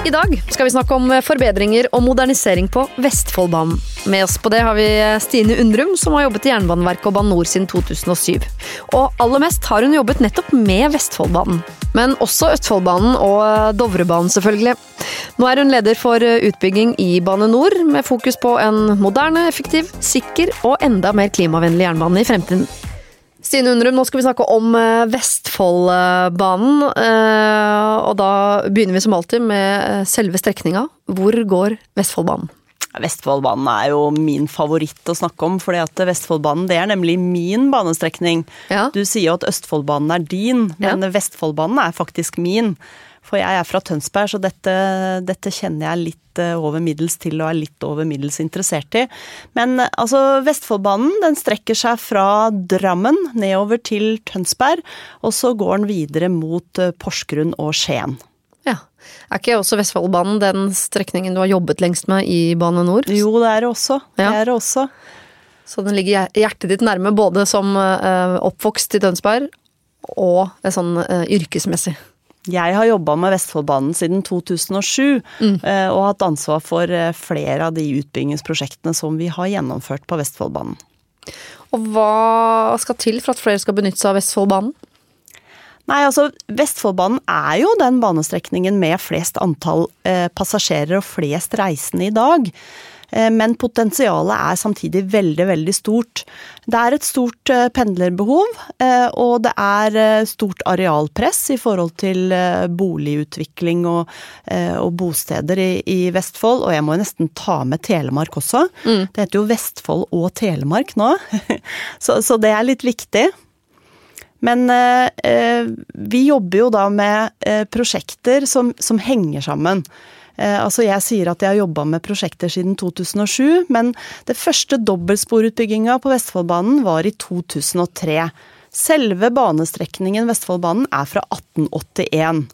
I dag skal vi snakke om forbedringer og modernisering på Vestfoldbanen. Med oss på det har vi Stine Undrum, som har jobbet i Jernbaneverket og Bane NOR siden 2007. Og aller mest har hun jobbet nettopp med Vestfoldbanen. Men også Østfoldbanen og Dovrebanen, selvfølgelig. Nå er hun leder for utbygging i Bane NOR, med fokus på en moderne, effektiv, sikker og enda mer klimavennlig jernbane i fremtiden. Stine Undrum, nå skal vi snakke om eh, Vestfoldbanen. eh, Og da begynner vi som alltid med eh, selve strekninga. Hvor går Vestfoldbanen? Vestfoldbanen er jo min favoritt å snakke om, fordi at Vestfoldbanen det er nemlig min banestrekning. Ja. Du sier jo at Østfoldbanen er din, men Vestfoldbanen er faktisk min. For jeg er fra Tønsberg, så dette, dette kjenner jeg litt eh, over middels til og er litt over middels interessert i. Men altså, Vestfoldbanen den strekker seg fra Drammen nedover til Tønsberg, og så går den videre mot eh, Porsgrunn og Skien. Ja. Er ikke også Vestfoldbanen den strekningen du har jobbet lengst med i Bane NOR? Jo, det er det også. Det Ja. er det også. Så den ligger hjertet ditt nærme, både som eh, oppvokst i Tønsberg og sånn yrkesmessig. Jeg har jobba med Vestfoldbanen siden 2007, mm. og hatt ansvar for eh, flere av de utbyggingsprosjektene som vi har gjennomført på Vestfoldbanen. Og hva skal til for at flere skal benytte seg av Vestfoldbanen? Nei, altså Vestfoldbanen er jo den banestrekningen med flest antall eh, passasjerer og flest reisende i dag. Eh, Men potensialet er samtidig veldig, veldig stort. Det er et stort eh, pendlerbehov, eh, og det er stort arealpress i forhold til boligutvikling og, og bosteder i, i Vestfold. Og jeg må jo nesten ta med Telemark også. Det heter jo Vestfold og Telemark nå, så, så det er litt viktig. Men eh, vi jobber jo da med eh, prosjekter som, som henger sammen. Eh, altså jeg sier at jeg har jobba med prosjekter siden 2007, men det første dobbeltsporutbygginga på Vestfoldbanen var i 2003. Selve banestrekningen Vestfoldbanen er fra 1881.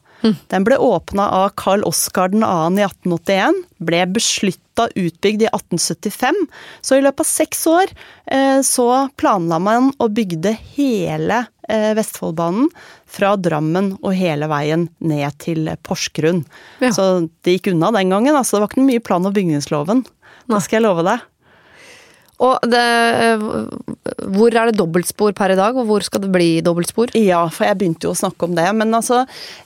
Den ble åpna av Carl Oskar 2. i 1881, ble beslutta utbygd i 1875. Så i løpet av seks år eh, så planla man og bygde hele Vestfoldbanen fra Drammen og hele veien ned til Porsgrunn. Ja. Så det gikk unna den gangen. altså Det var ikke mye plan- og bygningsloven. Det skal jeg love deg. Og det, eh, hvor er det dobbeltspor per i dag, og hvor skal det bli dobbeltspor? Ja, for jeg begynte jo å snakke om det. Men altså,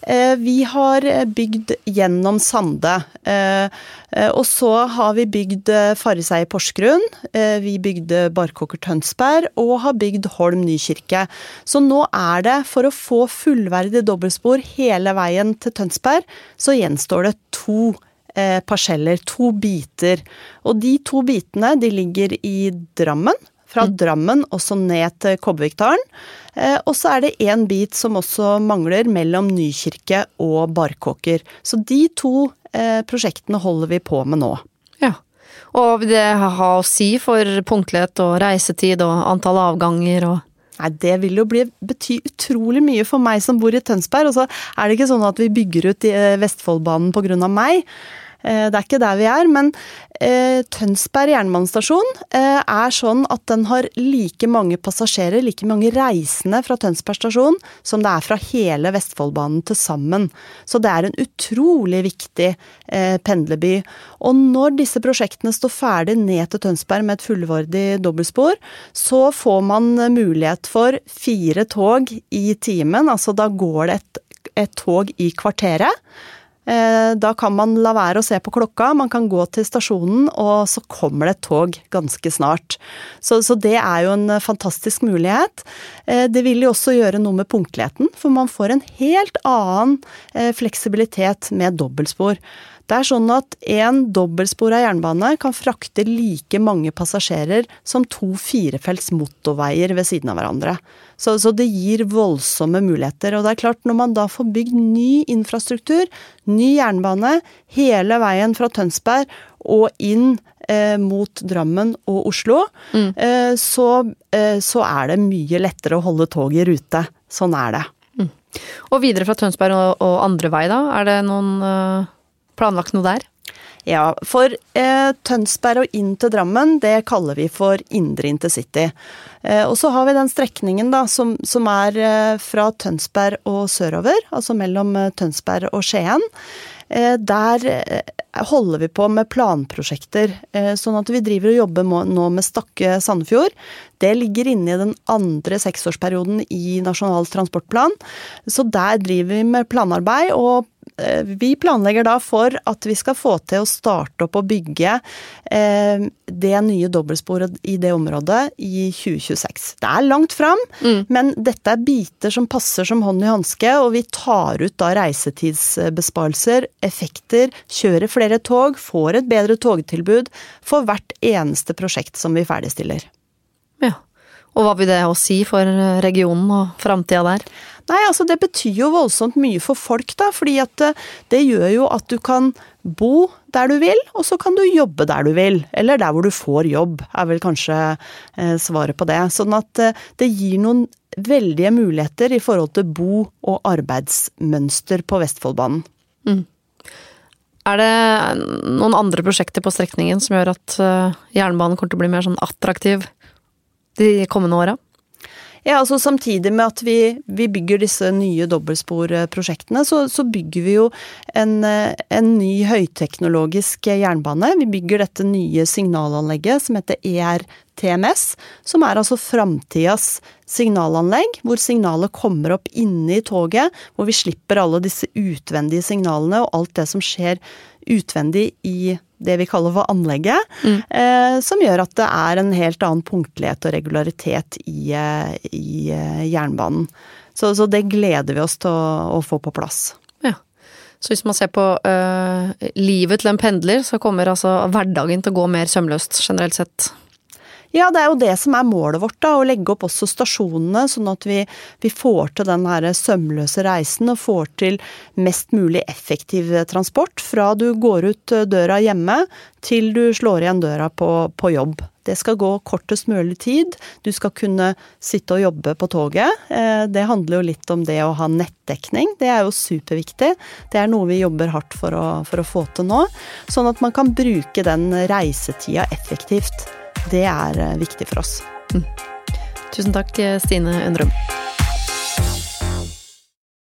eh, vi har bygd gjennom Sande. Eh, eh, og så har vi bygd eh, Farrisei i Porsgrunn. Eh, vi bygde Barkåker Tønsberg og har bygd Holm nykirke. Så nå er det, for å få fullverdig dobbeltspor hele veien til Tønsberg, så gjenstår det to eh, parseller, to biter. Og de to bitene de ligger i Drammen. Fra Drammen og så ned til Kobbervikdalen. Eh, og så er det én bit som også mangler mellom Nykirke og Barkåker. Så de to eh, prosjektene holder vi på med nå. Ja. Og det har å si for punktlighet og reisetid og antall avganger og Nei, Det vil jo bli, bety utrolig mye for meg som bor i Tønsberg. Og så er det ikke sånn at vi bygger ut eh, Vestfoldbanen pga. meg. Eh, Det er ikke der vi er, men eh, Tønsberg jernbanestasjon eh, er sånn at den har like mange passasjerer, like mange reisende fra Tønsberg stasjon, som det er fra hele Vestfoldbanen til sammen. Så det er en utrolig viktig pendlerby. Og når disse prosjektene står ferdig ned til Tønsberg med et fullverdig dobbeltspor, så får man mulighet for fire tog i timen. Altså da går det et, et tog i kvarteret. Eh, Da kan man la være å se på klokka, man kan gå til stasjonen, og så kommer det et tog ganske snart. Så, så det er jo en fantastisk mulighet. Eh, Det vil jo også gjøre noe med punktligheten, for man får en helt annen eh, fleksibilitet med dobbeltspor. Det er sånn at en dobbeltspora jernbane kan frakte like mange passasjerer som to firefelts motorveier ved siden av hverandre. Så, så det gir voldsomme muligheter. Og det er klart, når man da får bygd ny infrastruktur, ny jernbane, hele veien fra Tønsberg og inn eh, mot Drammen og Oslo, eh, så, eh, så er det mye lettere å holde toget i rute. Sånn er det. Og videre fra Tønsberg og, og andre vei, da? Er det noen eh, planlagt noe der? Ja, for eh, Tønsberg og inn til Drammen, det kaller vi for indre intercity. Eh, og så har vi den strekningen da, som, som er eh, fra Tønsberg og sørover, altså mellom eh, Tønsberg og Skien. der holder vi på med planprosjekter. Sånn at vi driver og jobber nå med Stakke-Sandefjord. Det ligger inne i den andre seksårsperioden i Nasjonal transportplan. Så der driver vi med planarbeid, og Eh, vi planlegger da for at vi skal få til å starte opp og bygge eh, det nye dobbeltsporet i det området i 2026. Det er langt fram, mm. men dette er biter som passer som hånd i hanske, og vi tar ut da reisetidsbesparelser, effekter, kjører flere tog, får et bedre togtilbud for hvert eneste prosjekt som vi ferdigstiller. Ja. Og hva vil det å si for regionen og framtida der? Nei, altså det betyr jo voldsomt mye for folk, da. Fordi at det, det, gjør jo at du kan bo der du vil, og så kan du jobbe der du vil. Eller der hvor du får jobb, er vel kanskje eh, svaret på det. Sånn at eh, det gir noen veldige muligheter i forhold til bo- og arbeidsmønster på Vestfoldbanen. Mm. Er det noen andre prosjekter på strekningen som gjør at jernbanen kommer til å bli mer sånn attraktiv de kommende åra? Ja, altså Samtidig med at vi, vi bygger disse nye dobbeltsporprosjektene, så, så bygger vi jo en, en, ny høyteknologisk jernbane. Vi bygger dette nye signalanlegget som heter ERTMS, som er altså framtidas signalanlegg, hvor signalet kommer opp inne i toget, hvor vi slipper alle disse utvendige signalene og alt det som skjer utvendig i det vi kaller for anlegget, mm. eh, som gjør at det er en helt annen punktlighet og regularitet i, eh, i eh, jernbanen. Så, så, det gleder vi oss til å, å, få på plass. Ja. Så hvis man ser på øh, livet til en pendler, så kommer altså hverdagen til å gå mer sømløst generelt sett? Ja, det er jo det som er målet vårt, da, å legge opp også stasjonene, sånn at vi, vi får til den her sømløse reisen og får til mest mulig effektiv transport fra du går ut døra hjemme til du slår igjen døra på, på jobb. Det skal gå kortest mulig tid. Du skal kunne sitte og jobbe på toget. Eh, det handler jo litt om det å ha nettdekning. Det er jo superviktig. Det er noe vi jobber hardt for å, for å få til nå. Sånn at man kan bruke den reisetida effektivt. Det er eh, viktig for oss. Mm. Tusen takk, Stine Undrum.